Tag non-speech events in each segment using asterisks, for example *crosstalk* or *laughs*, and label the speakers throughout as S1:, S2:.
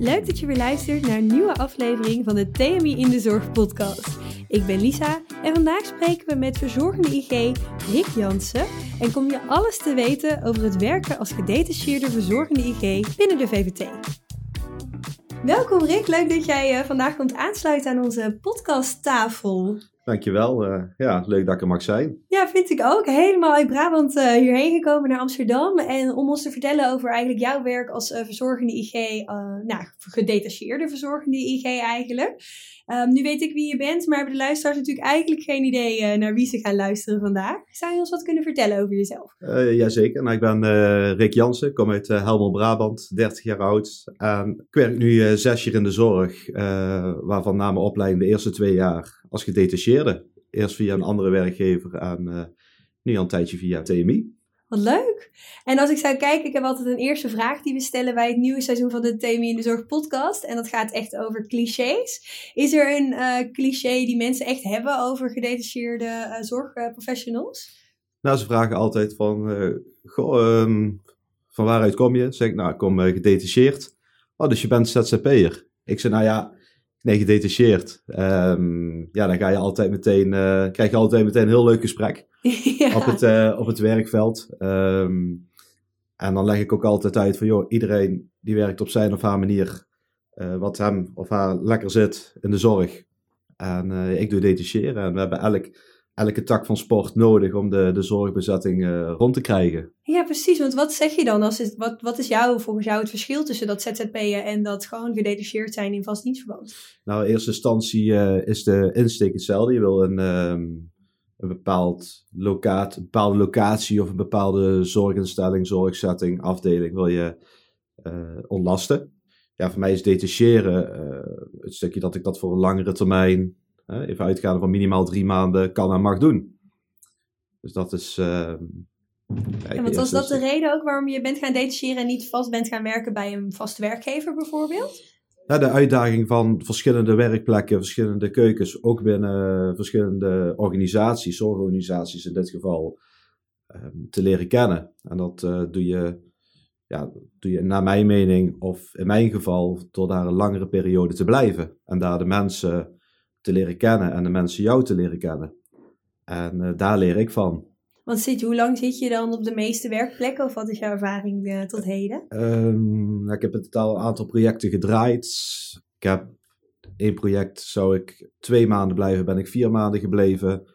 S1: Leuk dat je weer luistert naar een nieuwe aflevering van de TMI in de Zorg podcast. Ik ben Lisa en vandaag spreken we met verzorgende IG Rick Jansen en kom je alles te weten over het werken als gedetacheerde verzorgende IG binnen de VVT. Welkom Rick, leuk dat jij eh, vandaag komt aansluiten aan onze podcasttafel.
S2: Dankjewel. Uh, ja, leuk dat ik er mag zijn.
S1: Ja, vind ik ook. Helemaal uit Brabant uh, hierheen gekomen naar Amsterdam. En om ons te vertellen over eigenlijk jouw werk als uh, verzorgende IG. nou, gedetacheerde verzorgende IG eigenlijk. Um, nu weet ik wie je bent, maar hebben de luisteraars natuurlijk eigenlijk geen idee naar wie ze gaan luisteren vandaag. Zou je ons wat kunnen vertellen over jezelf?
S2: jazeker. Nou, ik ben Rick Jansen, kom uit Helmond, Brabant, 30 jaar oud. En ik werk nu zes jaar in de zorg, waarvan na mijn opleiding de eerste twee jaar als gedetacheerde. Eerst via een andere werkgever en uh, nu al een tijdje via TMI.
S1: Wat leuk. En als ik zou kijken, ik heb altijd een eerste vraag die we stellen bij het nieuwe seizoen van de TMI in de Zorg podcast. En dat gaat echt over clichés. Is er een uh, cliché die mensen echt hebben over gedetacheerde uh, zorgprofessionals?
S2: Nou, ze vragen altijd van, goh, um, van waaruit kom je? Zeg ik, nou, ik kom gedetacheerd. Oh, dus je bent ZZP'er. Ik zeg, nou ja, nee, gedetacheerd. Um, ja, dan ga je altijd meteen, uh, krijg je altijd meteen een heel leuk gesprek *laughs* ja. op, het, uh, op het werkveld. Um, en dan leg ik ook altijd uit van, joh, iedereen die werkt op zijn of haar manier uh, wat hem of haar lekker zit in de zorg. En ik doe detacheren en we hebben elk elke tak van sport nodig om de, de zorgbezetting uh, rond te krijgen.
S1: Ja, precies. Want wat zeg je dan? Als het, wat, wat is jou, volgens jou het verschil tussen dat ZZP'en en dat gewoon gedetacheerd zijn in vast dienstverband?
S2: Nou, in eerste instantie uh, is de insteek hetzelfde. Je wil een, um, een, bepaald locaat, een bepaalde locatie of een bepaalde zorginstelling, zorgzetting, afdeling wil je uh, ontlasten. Ja, voor mij is detacheren het stukje dat ik dat voor een langere termijn even uitgaan van minimaal drie maanden kan en mag doen. Dus dat is. Uh,
S1: ja, want was dat de reden ook waarom je bent gaan detacheren en niet vast bent gaan werken bij een vast werkgever bijvoorbeeld?
S2: Ja, de uitdaging van verschillende werkplekken, verschillende keukens, ook binnen verschillende organisaties, zorgorganisaties in dit geval, um, te leren kennen. En dat uh, doe, je, ja, doe je naar mijn mening, of in mijn geval, door daar een langere periode te blijven. En daar de mensen te leren kennen en de mensen jou te leren kennen. En uh, daar leer ik van.
S1: Want zit, hoe lang zit je dan op de meeste werkplekken of wat is jouw ervaring uh, tot heden?
S2: Um, ik heb in totaal een aantal projecten gedraaid. Ik heb één project zou ik twee maanden blijven, ben ik vier maanden gebleven.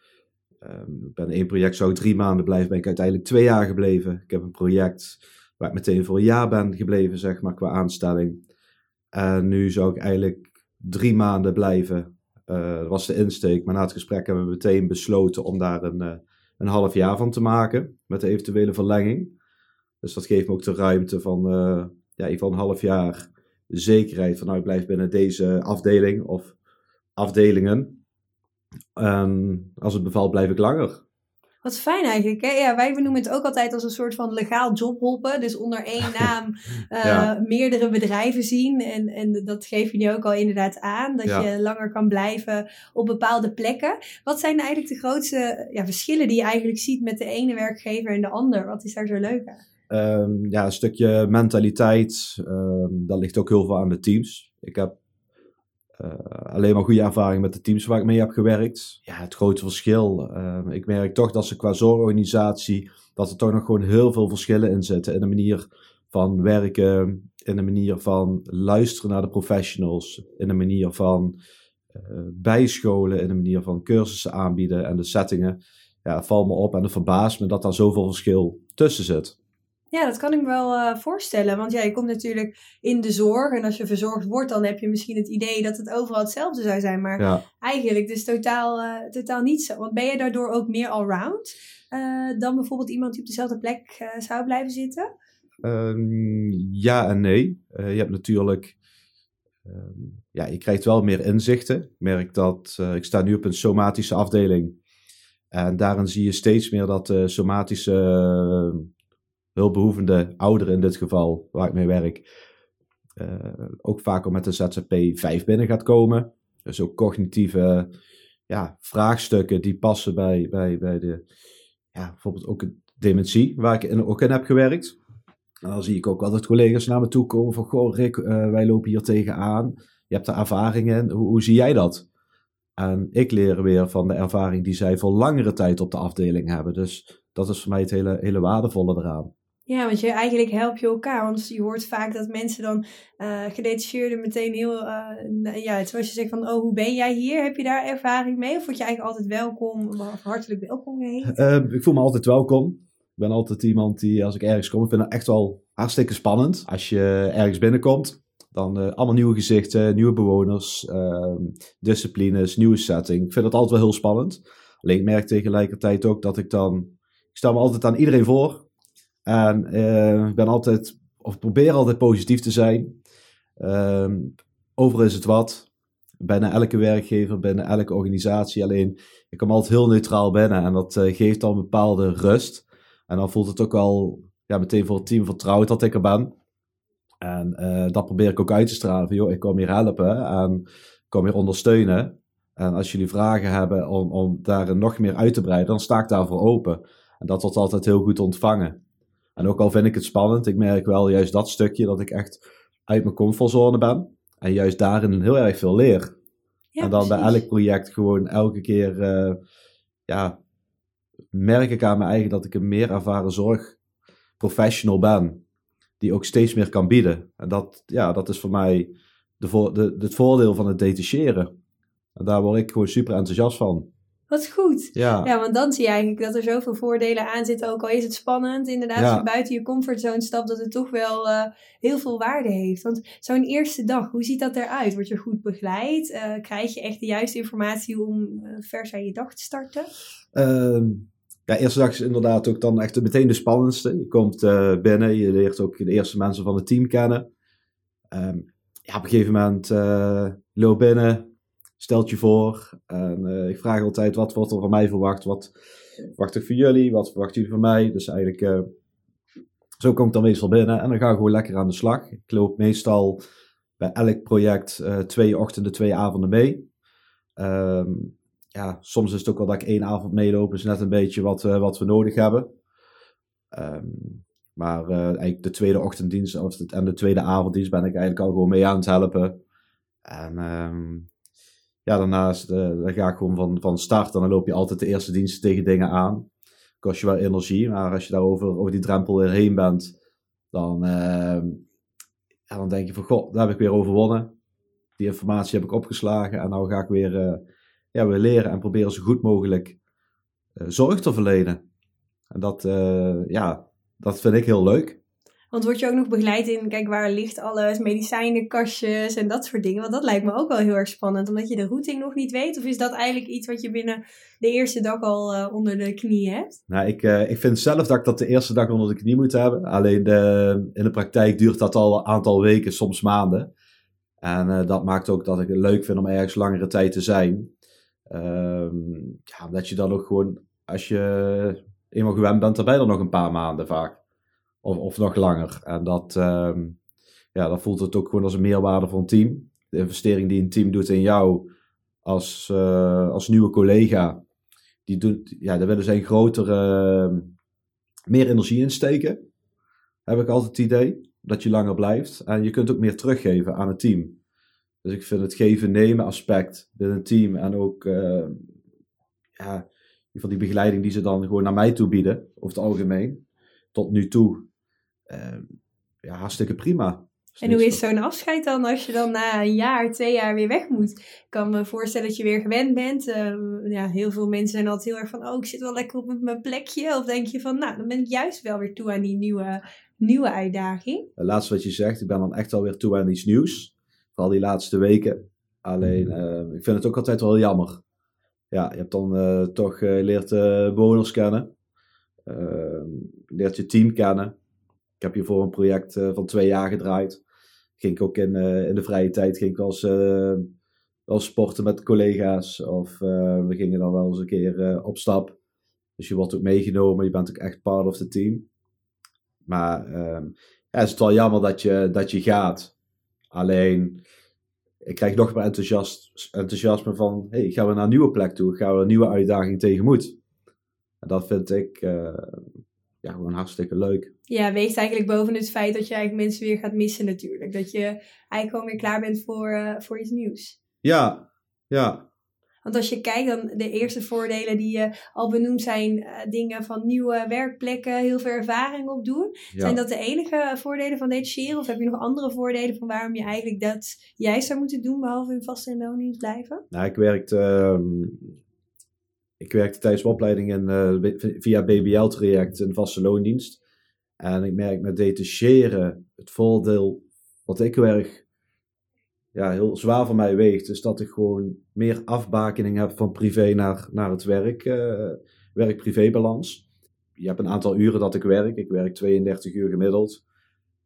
S2: Um, ben één project zou ik drie maanden blijven, ben ik uiteindelijk twee jaar gebleven. Ik heb een project waar ik meteen voor een jaar ben gebleven, zeg maar, qua aanstelling. En nu zou ik eigenlijk drie maanden blijven dat was de insteek. Maar na het gesprek hebben we meteen besloten om daar een, uh, een half jaar van te maken. Met de eventuele verlenging. Dus dat geeft me ook de ruimte van uh, ja, in een half jaar zekerheid van nou ik blijf binnen deze afdeling of afdelingen. En als het bevalt blijf ik langer.
S1: Wat fijn eigenlijk. Hè? Ja, wij noemen het ook altijd als een soort van legaal jobhoppen. Dus onder één *laughs* naam uh, meerdere bedrijven zien. En, en dat geef je nu ook al inderdaad aan. Dat je langer kan blijven op bepaalde plekken. Wat zijn eigenlijk de grootste ja, verschillen die je eigenlijk ziet met de ene werkgever en de ander? Wat is daar zo leuk aan?
S2: Um, ja, een stukje mentaliteit. Um, dat ligt ook heel veel aan de teams. Ik heb uh, alleen maar goede ervaring met de teams waar ik mee heb gewerkt. Ja, het grote verschil. Uh, ik merk toch dat ze qua zorgorganisatie, dat er toch nog gewoon heel veel verschillen in zitten. In de manier van werken, in de manier van luisteren naar de professionals, in de manier van uh, bijscholen, in de manier van cursussen aanbieden en de settingen. Ja, valt me op en het verbaast me dat daar zoveel verschil tussen zit.
S1: Ja, dat kan ik me wel uh, voorstellen. Want ja, je komt natuurlijk in de zorg. En als je verzorgd wordt, dan heb je misschien het idee dat het overal hetzelfde zou zijn. Maar ja. eigenlijk dus totaal, uh, totaal niet zo. Want ben je daardoor ook meer allround uh, dan bijvoorbeeld iemand die op dezelfde plek zou blijven zitten?
S2: Um, ja en nee. je hebt natuurlijk... Um, ja, je krijgt wel meer inzichten. Ik merk dat... ik sta nu op een somatische afdeling. En daarin zie je steeds meer dat de somatische hulpbehoevende ouderen in dit geval, waar ik mee werk, uh, ook vaker met de ZZP 5 binnen gaat komen. Dus ook cognitieve ja, vraagstukken die passen bij, bij, bij de, ja, bijvoorbeeld ook dementie, waar ik in, ook in heb gewerkt. En dan zie ik ook dat collega's naar me toe komen van, goh Rick, eh, wij lopen hier tegenaan. Je hebt er ervaring in. Hoe, hoe zie jij dat? En ik leer weer van de ervaring die zij voor langere tijd op de afdeling hebben. Dus dat is voor mij het hele, hele waardevolle eraan.
S1: Ja, want je, eigenlijk help je elkaar. Want je hoort vaak dat mensen dan uh, gedetacheerden meteen heel... Uh, ja, zoals je zegt van, oh, hoe ben jij hier? Heb je daar ervaring mee? Of word je eigenlijk altijd welkom, hartelijk welkom heet?
S2: Uh, ik voel me altijd welkom. Ik ben altijd iemand die, als ik ergens kom, ik vind het echt wel hartstikke spannend. Als je ergens binnenkomt, dan uh, allemaal nieuwe gezichten, nieuwe bewoners, uh, disciplines, nieuwe setting. Ik vind dat altijd wel heel spannend. Alleen ik merk tegelijkertijd ook dat ik dan... Ik sta me altijd aan iedereen voor. En uh, ik ben altijd, of probeer altijd positief te zijn. Ehm, overal is het wat. Bijna elke werkgever, binnen elke organisatie. Alleen, ik kom altijd heel neutraal binnen. En dat uh, geeft dan een bepaalde rust. En dan voelt het ook wel ja, meteen voor het team vertrouwd dat ik er ben. En uh, dat probeer ik ook uit te stralen. Van, joh, ik kom hier helpen en ik kom hier ondersteunen. En als jullie vragen hebben om, om daar nog meer uit te breiden, dan sta ik daarvoor open. En dat wordt altijd heel goed ontvangen. En ook al vind ik het spannend, ik merk wel juist dat stukje dat ik echt uit mijn comfortzone ben. En juist daarin heel erg veel leer. Ja, en dan precies. bij elk project gewoon elke keer, uh, ja, merk ik aan me eigen dat ik een meer ervaren zorgprofessional ben. Die ook steeds meer kan bieden. En dat, ja, dat is voor mij de vo de, het voordeel van het detacheren. En daar word ik gewoon super enthousiast van.
S1: Wat goed. Ja. ja, want dan zie je eigenlijk dat er zoveel voordelen aan zitten. Ook al is het spannend, inderdaad, ja. als je buiten je comfortzone stapt, dat het toch wel uh, heel veel waarde heeft. Want zo'n eerste dag, hoe ziet dat eruit? Word je goed begeleid? Uh, krijg je echt de juiste informatie om uh, vers aan je dag te starten?
S2: Uh, ja, eerste dag is inderdaad ook dan echt meteen de spannendste. Je komt binnen, je leert ook de eerste mensen van het team kennen. Um, ja, op een gegeven moment loop binnen, stelt je voor. En uh, ik vraag altijd, wat wordt er van mij verwacht? Wat verwacht ik van jullie? Wat verwachten jullie van mij? Dus eigenlijk, uh, zo kom ik dan meestal binnen. En dan ga ik gewoon lekker aan de slag. Ik loop meestal bij elk project uh, twee ochtenden, twee avonden mee. Um, ja, soms is het ook wel dat ik één avond meeloop. Dus net een beetje wat, wat we nodig hebben. Um, maar eigenlijk de tweede ochtenddienst of en de tweede avonddienst ben ik eigenlijk al gewoon mee aan het helpen. En um, ja, daarnaast uh, dan ga ik gewoon van, van start en dan loop je altijd de eerste diensten tegen dingen aan. Kost je wel energie, maar als je daarover over die drempel weer heen bent, dan, ja, dan denk je van god, daar heb ik weer overwonnen. Die informatie heb ik opgeslagen en nou ga ik weer, uh, ja, weer leren en proberen zo goed mogelijk zorg te verlenen. En dat, ja, dat vind ik heel leuk.
S1: Want word je ook nog begeleid in, kijk, waar ligt alles, medicijnenkastjes en dat soort dingen? Want dat lijkt me ook wel heel erg spannend, omdat je de routing nog niet weet. Of is dat eigenlijk iets wat je binnen de eerste dag al uh, onder de knie hebt?
S2: Nou, ik, uh, ik vind zelf dat ik dat de eerste dag onder de knie moet hebben. Alleen de, in de praktijk duurt dat al een aantal weken, soms maanden. En uh, dat maakt ook dat ik het leuk vind om ergens langere tijd te zijn. Um, ja, omdat je dan ook gewoon, als je eenmaal gewend bent, dan er nog een paar maanden vaak. Of, of nog langer. En dat, um, ja, dan voelt het ook gewoon als een meerwaarde voor een team. De investering die een team doet in jou als, uh, als nieuwe collega. Die doet, ja, daar willen ze een grotere, uh, meer energie in steken. Heb ik altijd het idee. Dat je langer blijft. En je kunt ook meer teruggeven aan het team. Dus ik vind het geven-nemen aspect binnen een team. En ook uh, ja, van die begeleiding die ze dan gewoon naar mij toe bieden. Over het algemeen. Tot nu toe ja, hartstikke prima.
S1: En hoe is zo'n afscheid dan als je dan na een jaar, twee jaar weer weg moet? Ik kan me voorstellen dat je weer gewend bent. Uh, ja, heel veel mensen zijn altijd heel erg van, oh, ik zit wel lekker op mijn plekje. Of denk je van, nou, dan ben ik juist wel weer toe aan die nieuwe, nieuwe uitdaging.
S2: Het laatste wat je zegt, ik ben dan echt wel weer toe aan iets nieuws. Vooral die laatste weken. Alleen, uh, ik vind het ook altijd wel jammer. Ja, je hebt dan uh, toch leert bewoners kennen. Ehm, leert je team kennen heb hier voor een project uh, van twee jaar gedraaid. Ging ik ook in, uh, in de vrije tijd ging ik eens, uh, wel sporten met collega's. Of we gingen dan wel eens een keer op stap. Dus je wordt ook meegenomen. Je bent ook echt part of the team. Maar ehm, ja, het is wel jammer dat je, dat je gaat. Alleen, ik krijg nog meer enthousiast, enthousiasme van... Hey, gaan we naar een nieuwe plek toe? Gaan we een nieuwe uitdaging tegemoet? En dat vind ik ja, gewoon hartstikke leuk.
S1: Ja, weegt eigenlijk boven het feit dat je eigenlijk mensen weer gaat missen natuurlijk. Dat je eigenlijk gewoon weer klaar bent voor, uh, voor iets nieuws.
S2: Ja, ja.
S1: Want als je kijkt dan de eerste voordelen die je al benoemd zijn, uh, dingen van nieuwe werkplekken, heel veel ervaring opdoen. Ja. Zijn dat de enige voordelen van detacheren? Of heb je nog andere voordelen van waarom je eigenlijk dat juist zou moeten doen, behalve in vaste loondienst blijven?
S2: Nou, ik werkte, uh, ik werkte tijdens mijn opleiding in, via BBL-traject in vaste loondienst. En ik merk met detacheren het voordeel wat ik werk ja, heel zwaar voor mij weegt, is dat ik gewoon meer afbakening heb van privé naar, naar het werk, uh, werk-privé-balans. Je hebt een aantal uren dat ik werk. Ik werk 32 uur gemiddeld.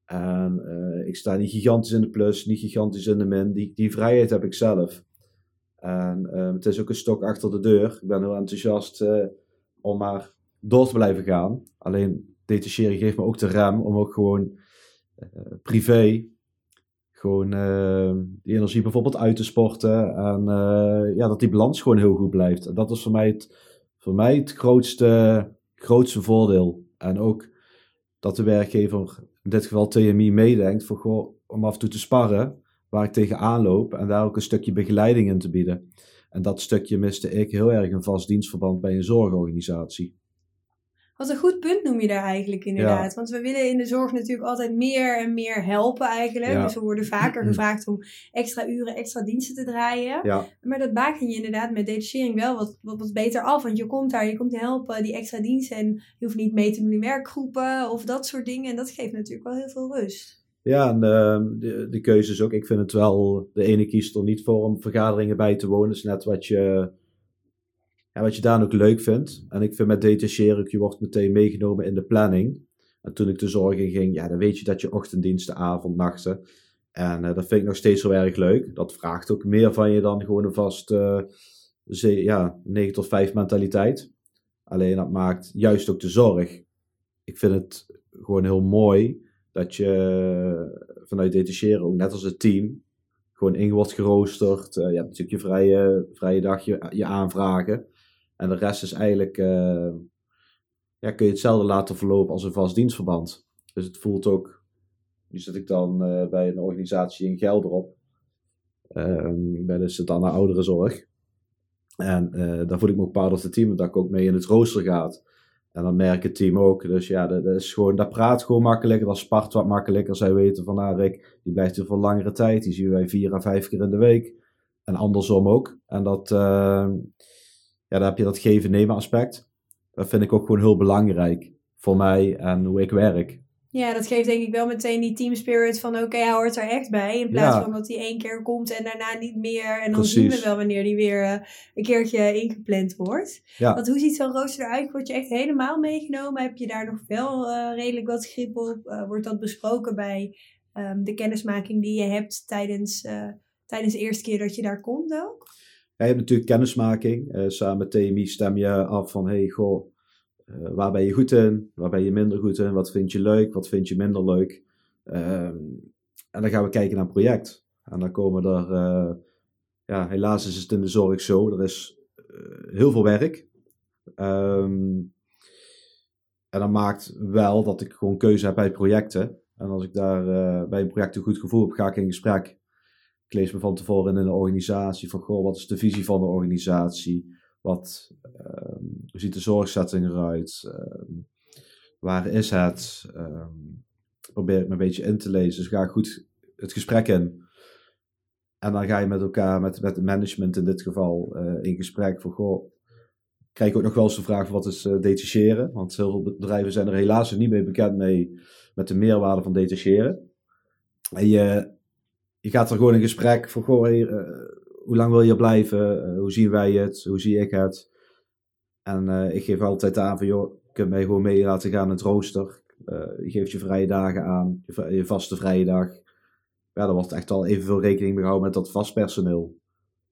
S2: En uh, ik sta niet gigantisch in de plus, niet gigantisch in de min. Die, die vrijheid heb ik zelf. En uh, het is ook een stok achter de deur. Ik ben heel enthousiast om maar door te blijven gaan. Alleen detacheren geeft me ook de rem om ook gewoon privé gewoon uh, die energie bijvoorbeeld uit te sporten. En uh, ja, dat die balans gewoon heel goed blijft. En dat is voor mij het, voor mij het grootste, grootste voordeel. En ook dat de werkgever, in dit geval TMI, meedenkt voor, om af en toe te sparren waar ik tegenaan loop. En daar ook een stukje begeleiding in te bieden. En dat stukje miste ik heel erg in vast dienstverband bij een zorgorganisatie.
S1: Wat een goed punt noem je daar eigenlijk inderdaad. Want we willen in de zorg natuurlijk altijd meer en meer helpen eigenlijk. Dus we worden vaker gevraagd om extra uren, extra diensten te draaien.
S2: Ja.
S1: Maar dat baken je inderdaad met detachering wel wat, wat, wat, beter af. Want je komt daar, je komt helpen, die extra diensten. En je hoeft niet mee te doen in werkgroepen of dat soort dingen. En dat geeft natuurlijk wel heel veel rust.
S2: Ja, en uh, de, de keuze is ook, ik vind het wel, de ene kiest er niet voor om vergaderingen bij te wonen. Dat is net wat je en wat je daar ook leuk vindt. En ik vind met detacheren, je wordt meteen meegenomen in de planning. En toen ik de zorg in ging, ja, dan weet je dat je ochtenddiensten, avond, nachten. En uh, dat vind ik nog steeds heel erg leuk. Dat vraagt ook meer van je dan gewoon een vast uh, ja, 9 tot 5 mentaliteit. Alleen dat maakt juist ook de zorg. Ik vind het gewoon heel mooi dat je vanuit detacheren, ook net als het team, gewoon in wordt geroosterd. Je hebt natuurlijk je vrije, vrije dag, je, je aanvragen. En de rest is eigenlijk, uh, ja, kun je hetzelfde laten verlopen als een vast dienstverband. Dus het voelt ook, nu zit ik dan uh, bij een organisatie in Gelderop, um, bij de Sint-Anna Ouderenzorg. En uh, daar voel ik me ook part of the team, dat ik ook mee in het rooster gaat. En dan merkt het team ook. Dus ja, dat, is gewoon, dat praat gewoon makkelijker, dat spart wat makkelijker. Zij weten van, nou Rick, die blijft hier voor langere tijd. Die zien wij vier à vijf keer in de week. En andersom ook. En dat, uh, ja, dan heb je dat geven-nemen aspect. Dat vind ik ook gewoon heel belangrijk voor mij en hoe ik werk.
S1: Ja, dat geeft denk ik wel meteen die team spirit van oké, okay, hij hoort er echt bij. In plaats van dat hij één keer komt en daarna niet meer. En dan zien we wel wanneer die weer uh, een keertje ingepland wordt.
S2: Ja.
S1: Want hoe ziet zo'n rooster eruit? Word je echt helemaal meegenomen? Heb je daar nog wel uh, redelijk wat grip op? Uh, wordt dat besproken bij um, de kennismaking die je hebt tijdens, tijdens de eerste keer dat je daar komt ook?
S2: Je hebt natuurlijk kennismaking. Uh, samen met TMI stem je af van, hey, goh, uh, waar ben je goed in? Waar ben je minder goed in? Wat vind je leuk? Wat vind je minder leuk? Ehm, en dan gaan we kijken naar een project. En dan komen er, uh, ja, helaas is het in de zorg zo, er is heel veel werk. Um, en dat maakt wel dat ik gewoon keuze heb bij projecten. En als ik daar bij een project een goed gevoel heb, ga ik in gesprek ik lees me van tevoren in een organisatie van, goh, wat is de visie van de organisatie? Wat, um, hoe ziet de zorgzetting eruit? Um, waar is het? Um, probeer ik me een beetje in te lezen. Dus ga goed het gesprek in. En dan ga je met elkaar, met, met management in dit geval, uh, in gesprek van, goh, krijg ik ook nog wel eens de vraag wat is uh, detacheren? Want heel veel bedrijven zijn er helaas niet mee bekend mee met de meerwaarde van detacheren. En je je gaat er gewoon in gesprek van, uh, hoe lang wil je blijven? Uh, hoe zien wij het? Hoe zie ik het? En uh, ik geef altijd aan van, joh, je kunt mij gewoon mee laten gaan in het rooster. je geeft je vrije dagen aan, je, je, vaste vrije dag. Ja, daar wordt echt al evenveel rekening mee gehouden met dat vast personeel.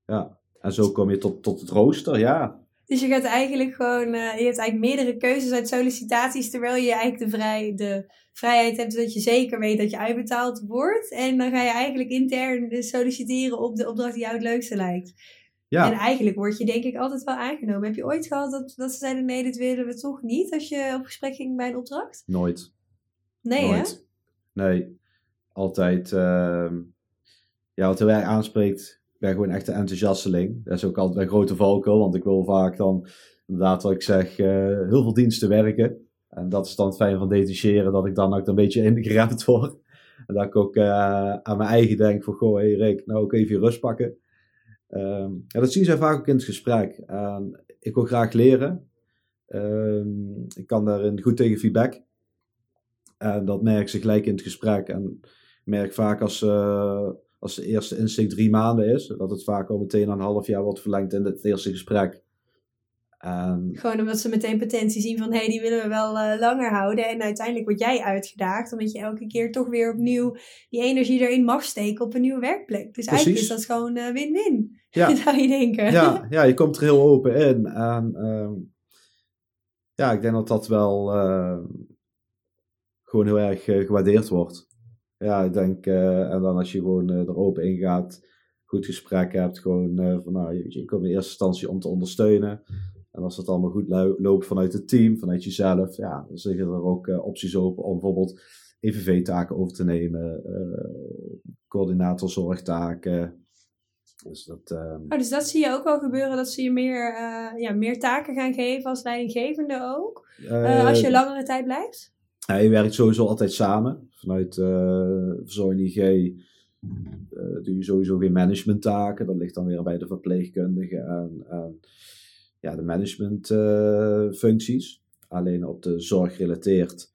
S2: Ja, en zo kom je tot, tot het rooster, ja.
S1: Dus je gaat eigenlijk gewoon, uh, je hebt eigenlijk meerdere keuzes uit sollicitaties, terwijl je eigenlijk de, vrij, de vrijheid hebt dat je zeker weet dat je uitbetaald wordt. En dan ga je eigenlijk intern dus solliciteren op de opdracht die jou het leukste lijkt.
S2: Ja.
S1: En eigenlijk word je denk ik altijd wel aangenomen. Heb je ooit gehad dat, dat ze zeiden, nee, dit willen we toch niet, als je op gesprek ging bij een opdracht?
S2: Nooit.
S1: Nee, hè?
S2: Nee. Altijd, ehm, ja, wat heel erg aanspreekt, ben gewoon echt een enthousiasteling. Dat is ook altijd een grote valkuil, want ik wil vaak dan, inderdaad wat ik zeg, eh, heel veel diensten werken. En dat is dan het fijn van detacheren, dat ik dan ook een beetje *laughs* ingeremd word. En dat ik ook eh, aan mijn eigen denk van, goh, hey Rick, nou ook even je rust pakken. Ehm, ja, dat zien zij vaak ook in het gesprek. Ik wil graag leren. Ehm, ik kan daarin goed tegen feedback. En dat merk ze gelijk in het gesprek. En merk vaak als, eh, als de eerste insteek drie maanden is, dat het vaak al meteen een half jaar wordt verlengd in het eerste gesprek. En
S1: Gewoon omdat ze meteen potentie zien van, hé, hey, die willen we wel eh, langer houden. En uiteindelijk word jij uitgedaagd, omdat je elke keer toch weer opnieuw die energie erin mag steken op een nieuwe werkplek. Dus eigenlijk is dat gewoon eh, win-win,
S2: ja, *laughs*
S1: zou je denken.
S2: ja, *laughs* ja, je komt er heel open in. En ehm, ja, ik denk dat dat wel eh, gewoon heel erg gewaardeerd wordt. Ja, ik denk, eh, en dan als je gewoon eh, er open in gaat, goed gesprek hebt, gewoon eh, van nou, je, je komt in eerste instantie om te ondersteunen. En als het allemaal goed lo- loopt vanuit het team, vanuit jezelf, ja, dan liggen er ook opties open om bijvoorbeeld EVV-taken over te nemen, coördinatorzorgtaken. Dus dat, ehm,
S1: Oh, dus dat zie je ook wel gebeuren, dat ze je meer, ja, meer taken gaan geven als leidinggevende ook. Als je langere tijd blijft.
S2: Ja, je werkt sowieso altijd samen. Vanuit eh verzorging IG eh, doe je sowieso geen managementtaken. Dat ligt dan weer bij de verpleegkundige en, ja, de managementfuncties. Alleen op de zorg gerelateerd.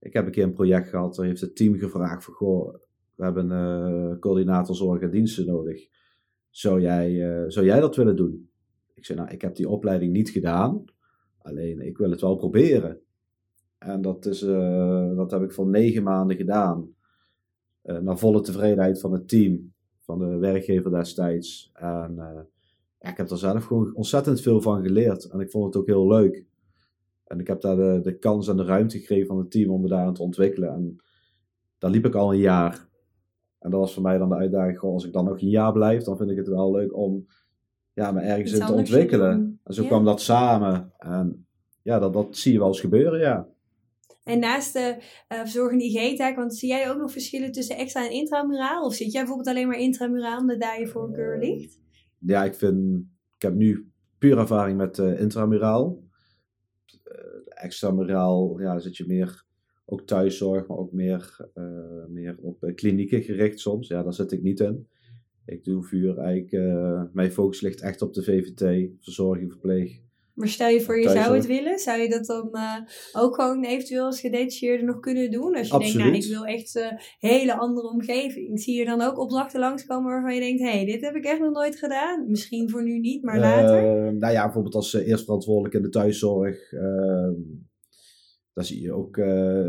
S2: Ik heb een keer een project gehad, daar heeft het team gevraagd van, goh, we hebben een eh, coördinator zorg en diensten nodig. Zou jij, eh, zou jij dat willen doen? Ik zei, nou, ik heb die opleiding niet gedaan. Alleen, ik wil het wel proberen. En dat, is, eh, dat heb ik voor negen maanden gedaan. Eh, naar volle tevredenheid van het team, van de werkgever destijds. En eh, ja, ik heb er zelf gewoon ontzettend veel van geleerd. En ik vond het ook heel leuk. En ik heb daar de, de kans en de ruimte gegeven van het team om me daarin te ontwikkelen. En daar liep ik al een jaar. En dat was voor mij dan de uitdaging, goh, als ik dan nog een jaar blijf, dan vind ik het wel leuk om ja, me ergens in te ontwikkelen. En zo
S1: Ja.
S2: kwam dat samen. En ja, dat, dat zie je wel eens gebeuren, ja.
S1: En naast de uh, verzorgende IG-taak, want zie jij ook nog verschillen tussen extra en intramuraal? Of zit jij bijvoorbeeld alleen maar intramuraal omdat daar je voorkeur ligt?
S2: ja, ik vind, ik heb nu puur ervaring met uh, intramuraal. Uh, extramuraal, ja, zit je meer ook thuiszorg, maar ook meer, uh, meer op klinieken gericht soms. Ja, daar zit ik niet in. Ik doe vuur eigenlijk, mijn focus ligt echt op de VVT, verzorging, verpleeg.
S1: Maar stel je voor, je zou het willen, zou je dat dan uh, ook gewoon eventueel als gedetacheerde nog kunnen doen? Als je
S2: Absoluut.
S1: denkt, nou, ik wil echt een hele andere omgeving. Zie je dan ook opdrachten langskomen waarvan je denkt, hé, hey, dit heb ik echt nog nooit gedaan? Misschien voor nu niet, maar later?
S2: Uh, nou ja, bijvoorbeeld als uh, eerst verantwoordelijk in de thuiszorg. Uh, daar zie je ook,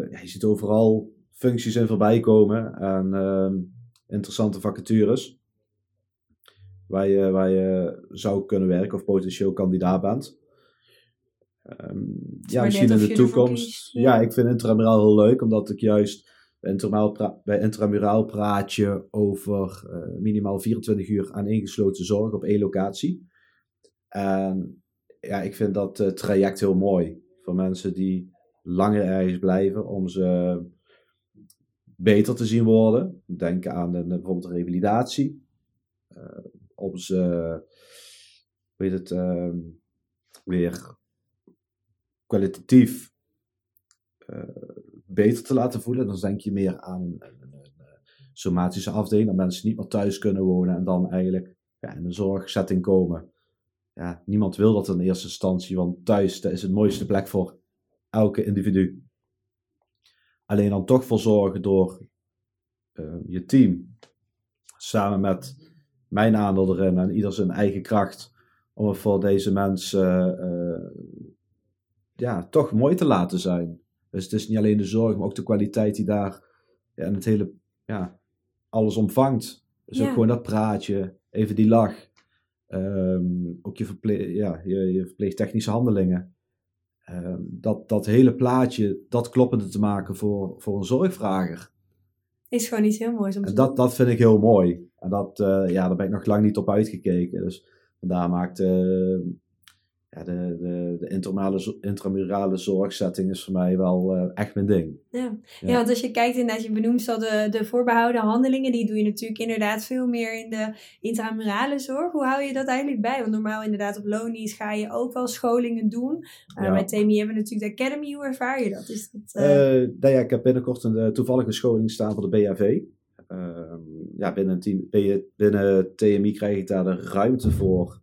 S2: ja, je ziet overal functies in voorbij komen en uh, interessante vacatures. Waar je, waar je zou kunnen werken of potentieel kandidaat bent. Um, ja, misschien in de toekomst.
S1: Kiest,
S2: ja. ja. ik vind intramuraal heel leuk, omdat ik juist bij intramuraal, pra bij intramuraal praat je over uh, minimaal 24 uur aan ingesloten zorg op één locatie. En ja, ik vind dat uh, traject heel mooi voor mensen die langer ergens blijven om ze beter te zien worden. Denk aan een, bijvoorbeeld een revalidatie. Uh, om ze, weet het, uh, weer kwalitatief uh, beter te laten voelen. Dan denk je meer aan een, een, een, somatische afdeling, dat mensen niet meer thuis kunnen wonen en dan eigenlijk ja, in een zorgsetting komen. Ja, niemand wil dat in eerste instantie, want thuis dat is het mooiste plek voor elke individu. Alleen dan toch voor zorgen door uh, je team, samen met mijn aandeel erin en ieder zijn eigen kracht, om voor deze mensen ja, toch mooi te laten zijn. Dus het is niet alleen de zorg, maar ook de kwaliteit die daar ja, en het hele, ja, alles omvangt. Dus ja. ook gewoon dat praatje, even die lach. Um, ook je, verple ja, je, je verpleegtechnische handelingen. Um, dat, dat hele plaatje, dat kloppende te maken voor, voor een zorgvrager.
S1: Is gewoon iets heel moois om te
S2: en dat, dat vind ik heel mooi. En dat, uh, ja, daar ben ik nog lang niet op uitgekeken. Dus Vandaar maakt ja, de, de, de intramurale, intramurale zorgsetting is voor mij wel uh, echt mijn ding.
S1: Ja. ja. want als je kijkt inderdaad, je benoemt al de, de voorbehouden handelingen, die doe je natuurlijk inderdaad veel meer in de intramurale zorg. Hoe hou je dat eigenlijk bij? Want normaal inderdaad op lonies ga je ook wel scholingen doen. Uh, ja. Bij TMI hebben we natuurlijk de Academy. Hoe ervaar je dat? Is dat
S2: uh... nou ja, ik heb binnenkort een toevallige scholing staan voor de BHV. Ehm, ja, binnen, team, binnen TMI krijg ik daar de ruimte voor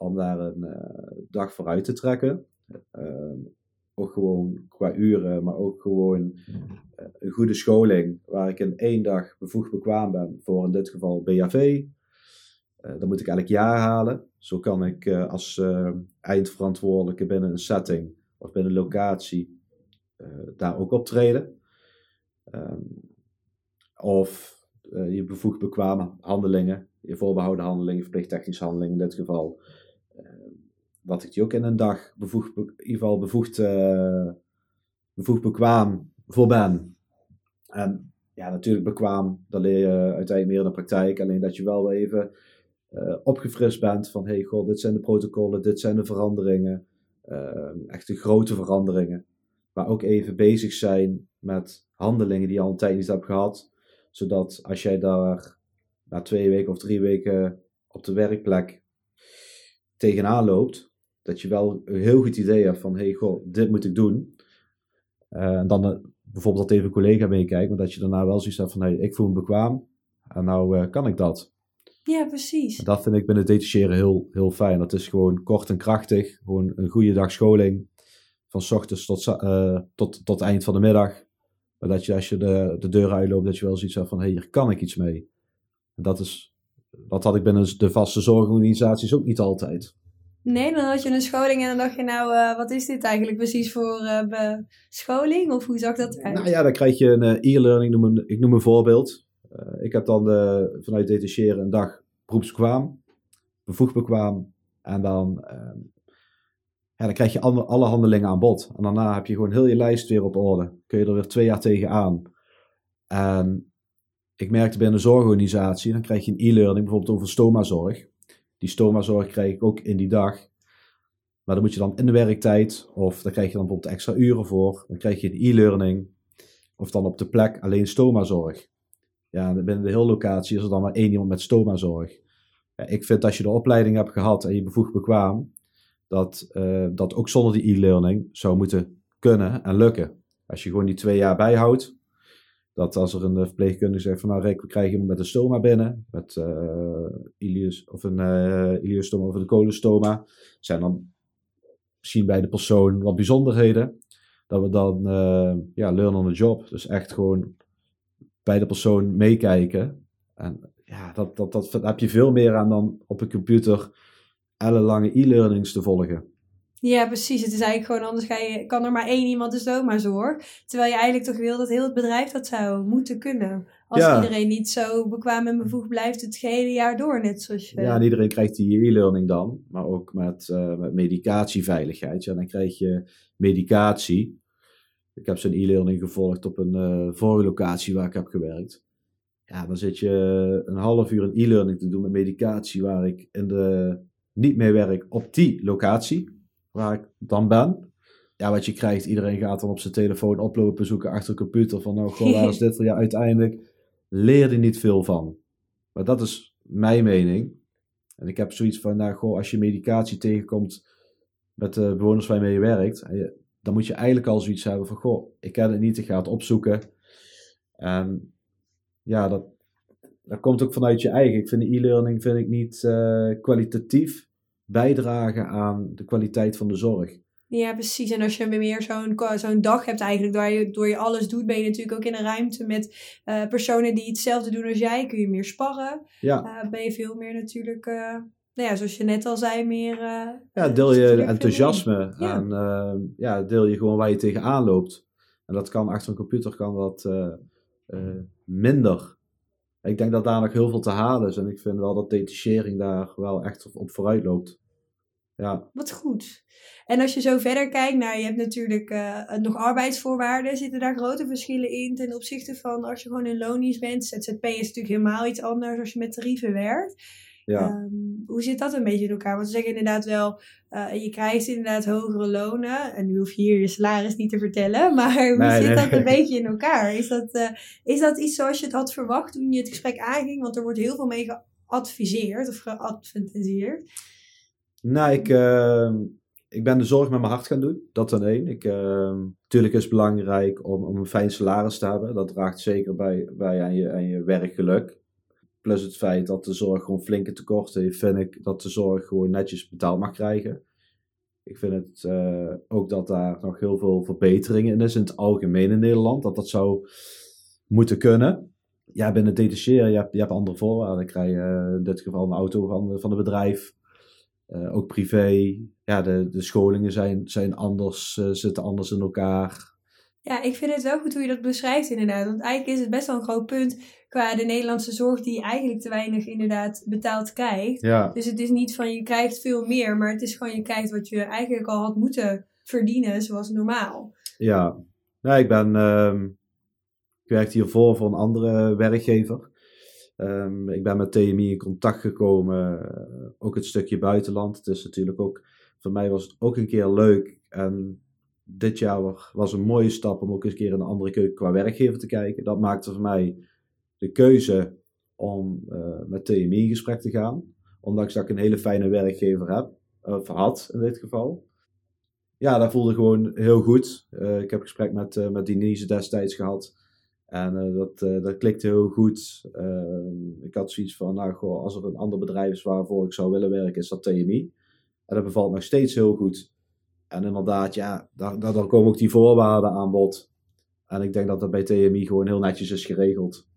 S2: om daar een uh, dag vooruit te trekken. Uh, ook gewoon qua uren, maar ook gewoon uh, een goede scholing waar ik in één dag bevoegd bekwaam ben voor in dit geval BHV. dat moet ik elk jaar halen. Zo kan ik als eindverantwoordelijke binnen een setting of binnen een locatie daar ook optreden. Um, of je bevoegd bekwame handelingen, je voorbehouden handelingen, verplicht technische handelingen in dit geval wat ik die ook in een dag bevoegd, in ieder geval bevoegd, uh, bevoegd bekwaam voor ben. En ja, natuurlijk bekwaam, dan leer je uiteindelijk meer in de praktijk. Alleen dat je wel even uh, opgefrist bent van, hey god, dit zijn de protocollen, dit zijn de veranderingen. Uh, echt de grote veranderingen. Maar ook even bezig zijn met handelingen die je al een tijd niet hebt gehad. Zodat als jij daar na twee weken of drie weken op de werkplek tegenaan loopt, dat je wel een heel goed idee hebt van, hey, goh, dit moet ik doen. Uh, en dan uh, bijvoorbeeld dat even een collega meekijkt, maar dat je daarna wel zoiets hebt van, hey, ik voel me bekwaam en nou uh, kan ik dat.
S1: Ja, precies.
S2: En dat vind ik binnen detacheren heel, heel fijn. Dat is gewoon kort en krachtig, gewoon een goede dag scholing, van s ochtends tot, tot, tot eind van de middag. Maar dat je als je de, de deur uitloopt, dat je wel zoiets hebt van, hey, hier kan ik iets mee. En dat is, dat had ik binnen de vaste zorgorganisaties ook niet altijd.
S1: Nee, dan had je een scholing en dan dacht je nou, uh, wat is dit eigenlijk precies voor uh, scholing? Of hoe zag dat eruit?
S2: Nou ja, dan krijg je een uh, e-learning, ik noem een voorbeeld. ik heb dan vanuit detacheren een dag beroepsbekwaam, bevoegd bekwaam. En dan, ja, dan krijg je alle, alle handelingen aan bod. En daarna heb je gewoon heel je lijst weer op orde. Kun je er weer twee jaar tegenaan. En ik merkte bij een zorgorganisatie, dan krijg je een e-learning bijvoorbeeld over stomazorg. Die stomazorg krijg ik ook in die dag. Maar dan moet je dan in de werktijd, of dan krijg je dan bijvoorbeeld extra uren voor. Dan krijg je een e-learning. Of dan op de plek alleen stomazorg. Ja, binnen de hele locatie is er dan maar één iemand met stomazorg. Ja, ik vind als je de opleiding hebt gehad en je bevoegd bekwaam, dat uh, dat ook zonder die e-learning zou moeten kunnen en lukken. Als je gewoon die twee jaar bijhoudt, dat als er een eh, verpleegkundige zegt van nou Rick, we krijgen iemand met een stoma binnen, met uh, of een uh, iliostoma of een colostoma, zijn dan misschien bij de persoon wat bijzonderheden, dat we dan uh, ja, learn on the job, dus echt gewoon bij de persoon meekijken. En ja, dat, dat, dat, dat heb je veel meer aan dan op een computer ellenlange e-learnings te volgen.
S1: Ja, precies. Het is eigenlijk gewoon anders ga je, kan er maar één iemand de stoma zorg. Terwijl je eigenlijk toch wil dat heel het bedrijf dat zou moeten kunnen. Als iedereen niet zo bekwaam en bevoegd blijft het hele jaar door, net zoals je...
S2: Ja, en iedereen krijgt die e-learning dan, maar ook met, uh, met medicatieveiligheid. Ja, dan krijg je medicatie. Ik heb zo'n e-learning gevolgd op een uh, vorige locatie waar ik heb gewerkt. Ja, dan zit je een half uur een e-learning te doen met medicatie waar ik in de, niet mee werk op die locatie waar ik dan ben. Ja, wat je krijgt, iedereen gaat dan op zijn telefoon oplopen zoeken achter een computer. Van nou, goh, waar is *laughs* dit voor? Ja, uiteindelijk leer je niet veel van. Maar dat is mijn mening. En ik heb zoiets van, nou, goh, als je medicatie tegenkomt met de bewoners waar je mee werkt, dan moet je eigenlijk al zoiets hebben van, goh, ik ken het niet, ik ga het opzoeken. En ja, dat, dat komt ook vanuit je eigen. Ik vind de e-learning vind ik niet uh, kwalitatief bijdragen aan de kwaliteit van de zorg.
S1: Ja, precies. En als je meer zo'n zo'n dag hebt eigenlijk, door je, door je alles doet, ben je natuurlijk ook in een ruimte met uh, personen die hetzelfde doen als jij. Kun je meer sparren. Ja. Uh, ben je veel meer natuurlijk, uh, nou ja, zoals je net al zei, meer...
S2: ja, deel je enthousiasme ja. en ja, deel je gewoon waar je tegenaan loopt. En dat kan achter een computer kan wat minder. Ik denk dat daar nog heel veel te halen is. En ik vind wel dat detachering daar wel echt op vooruit loopt. Ja.
S1: Wat goed. En als je zo verder kijkt, nou, je hebt natuurlijk uh, nog arbeidsvoorwaarden. Zitten daar grote verschillen in ten opzichte van als je gewoon in lonies bent? ZZP is natuurlijk helemaal iets anders als je met tarieven werkt.
S2: Ja.
S1: Ehm, hoe zit dat een beetje in elkaar? Want ze zeggen inderdaad wel, uh, je krijgt inderdaad hogere lonen. En nu hoef je hier je salaris niet te vertellen. *laughs* Maar hoe
S2: Nee,
S1: zit
S2: nee.
S1: dat een beetje in elkaar? Is dat, eh, is dat iets zoals je het had verwacht toen je het gesprek aanging? Want er wordt heel veel mee geadviseerd of geadvertenteerd.
S2: Nou, ik, eh, ik ben de zorg met mijn hart gaan doen. Dat dan één. Ik, eh, tuurlijk is het belangrijk om, om een fijn salaris te hebben. Dat draagt zeker bij, bij aan, je, aan je werkgeluk. Plus het feit dat de zorg gewoon flinke tekorten heeft, vind ik dat de zorg gewoon netjes betaald mag krijgen. Ik vind het eh, ook dat daar nog heel veel verbeteringen in is in het algemeen in Nederland. Dat dat zou moeten kunnen. Ja, binnen detacheren, je hebt, je hebt andere voorwaarden. Dan krijg je eh, in dit geval een auto van, van het bedrijf. Eh, ook privé. Ja, de, de scholingen zijn, zijn anders, eh, zitten anders in elkaar.
S1: Ja, ik vind het wel goed hoe je dat beschrijft inderdaad. Want eigenlijk is het best wel een groot punt qua de Nederlandse zorg die eigenlijk te weinig inderdaad betaald krijgt.
S2: Ja,
S1: Dus het is niet van je krijgt veel meer, maar het is gewoon je krijgt wat je eigenlijk al had moeten verdienen zoals normaal.
S2: ja. ja ik ben... ehm, ik werkte hiervoor voor een andere werkgever. Ehm, ik ben met TMI in contact gekomen, eh, ook het stukje buitenland. Het natuurlijk ook, voor mij was het ook een keer leuk. En dit jaar wa- was een mooie stap om ook eens een keer in een andere keuken qua werkgever te kijken. Dat maakte voor mij de keuze om eh, met TMI in gesprek te gaan. Ondanks dat ik een hele fijne werkgever heb, of had in dit geval. Ja, dat voelde gewoon heel goed. Eh, ik heb gesprek met, eh, met Denise destijds gehad. En eh, dat, eh, dat klikte heel goed. Ehm, ik had zoiets van, nou als er een ander bedrijf is waarvoor ik zou willen werken, is dat TMI. En dat bevalt nog steeds heel goed. En inderdaad, ja, daar, dan komen ook die voorwaarden aan bod. En ik denk dat dat bij TMI gewoon heel netjes is geregeld.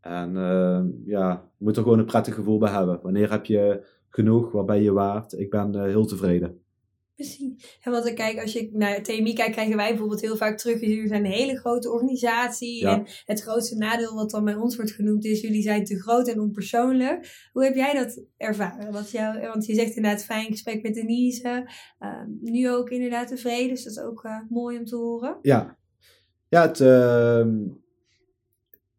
S2: En ehm, ja, je moet er gewoon een prettig gevoel bij hebben. Wanneer heb je genoeg? Wat ben je waard? Ik ben eh, heel tevreden.
S1: Precies. En want ik kijk, als je naar TMI kijkt, krijgen wij bijvoorbeeld heel vaak terug. Jullie zijn een hele grote organisatie.
S2: Ja.
S1: En het grootste nadeel wat dan bij ons wordt genoemd is, jullie zijn te groot en onpersoonlijk. Hoe heb jij dat ervaren? Wat jou, want je zegt inderdaad fijn gesprek met Denise. Ehm, nu ook inderdaad tevreden, dus dat is ook eh, mooi om te horen.
S2: Ja, ja het, ehm,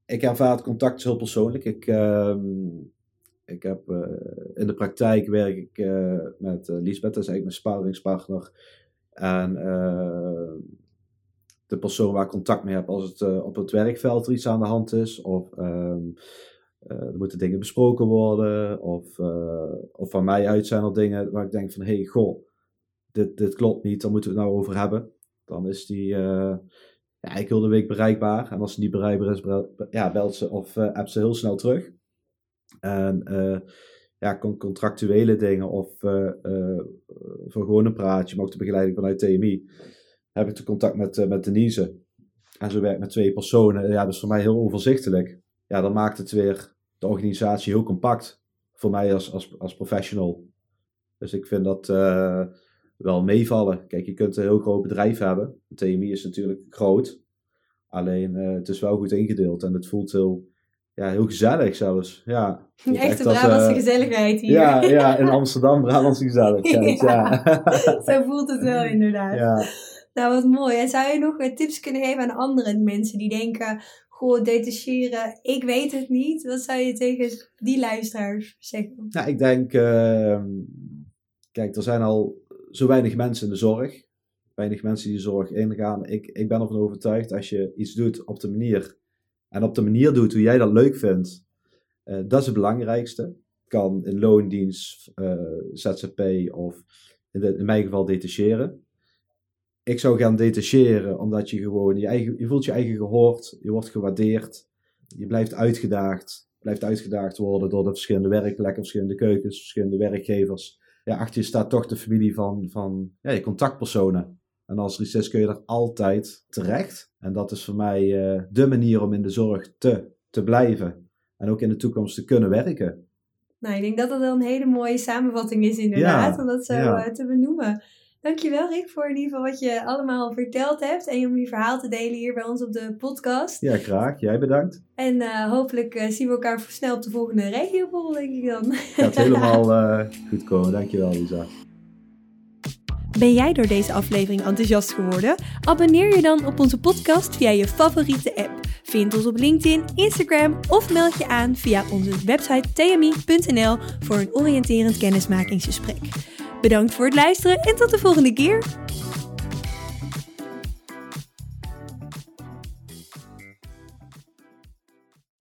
S2: ik ervaar het contact heel persoonlijk. Ik, ehm, ik heb, eh, in de praktijk werk ik eh, met Liesbeth, dat is eigenlijk mijn sparringspartner. En eh, de persoon waar ik contact mee heb als het op het werkveld er iets aan de hand is. Of ehm, eh, er moeten dingen besproken worden. Of, of van mij uit zijn er dingen waar ik denk van, hé, hey, goh, dit, dit klopt niet, daar moeten we het nou over hebben. Dan is die ja, ik wil de week bereikbaar. En als ze niet bereikbaar is, ja, belt ze of appt ze heel snel terug. En uh, ja, con- contractuele dingen of uh, voor gewoon een praatje, maar ook de begeleiding vanuit TMI, heb ik de contact met, met Denise. En zo werkt met twee personen. Ja, dat is voor mij heel overzichtelijk. Ja, dan maakt het weer de organisatie heel compact. Voor mij als, als, als professional. Dus ik vind dat wel meevallen. Kijk, je kunt een heel groot bedrijf hebben. TMI is natuurlijk groot. Alleen het is wel goed ingedeeld en het voelt heel, ja, heel gezellig zelfs. Ja, *laughs*
S1: Echt, echt de Brabantse uh, gezelligheid hier.
S2: Ja, *laughs* ja in Amsterdam Brabantse gezelligheid. ja.
S1: ja. *laughs* Zo voelt het wel inderdaad.
S2: Ja.
S1: Nou, wat mooi. En zou je nog tips kunnen geven aan andere mensen die denken... Goh, detacheren, ik weet het niet. Wat zou je tegen die luisteraars zeggen?
S2: Nou, ik denk... Uh, kijk, er zijn al zo weinig mensen in de zorg. Weinig mensen die de zorg ingaan. Ik, ik ben ervan overtuigd als je iets doet op de manier... En op de manier doet hoe jij dat leuk vindt. Uh, dat is het belangrijkste. Kan in loondienst, uh, ZZP of in, de, in mijn geval detacheren. Ik zou gaan detacheren omdat je gewoon je, eigen, je voelt je eigen gehoord. Je wordt gewaardeerd. Je blijft uitgedaagd. Blijft uitgedaagd worden door de verschillende werkplekken, verschillende keukens, verschillende werkgevers. Ja, achter je staat toch de familie van, van ja, je contactpersonen. En als is kun je er altijd terecht. En dat is voor mij uh, de manier om in de zorg te, te blijven. En ook in de toekomst te kunnen werken.
S1: Nou, ik denk dat dat wel een hele mooie samenvatting is inderdaad. Ja, om dat zo ja. uh, te benoemen. Dankjewel Rick voor in ieder geval wat je allemaal verteld hebt. En om je verhaal te delen hier bij ons op de podcast.
S2: Ja, graag. Jij bedankt.
S1: En uh, hopelijk zien we elkaar snel op de volgende regioborrel, denk ik dan.
S2: Gaat *laughs* helemaal goed komen. Dankjewel Lisa.
S1: Ben jij door deze aflevering enthousiast geworden? Abonneer je dan op onze podcast via je favoriete app. Vind ons op LinkedIn, Instagram of meld je aan via onze website tmi.nl voor een oriënterend kennismakingsgesprek. Bedankt voor het luisteren en tot de volgende keer!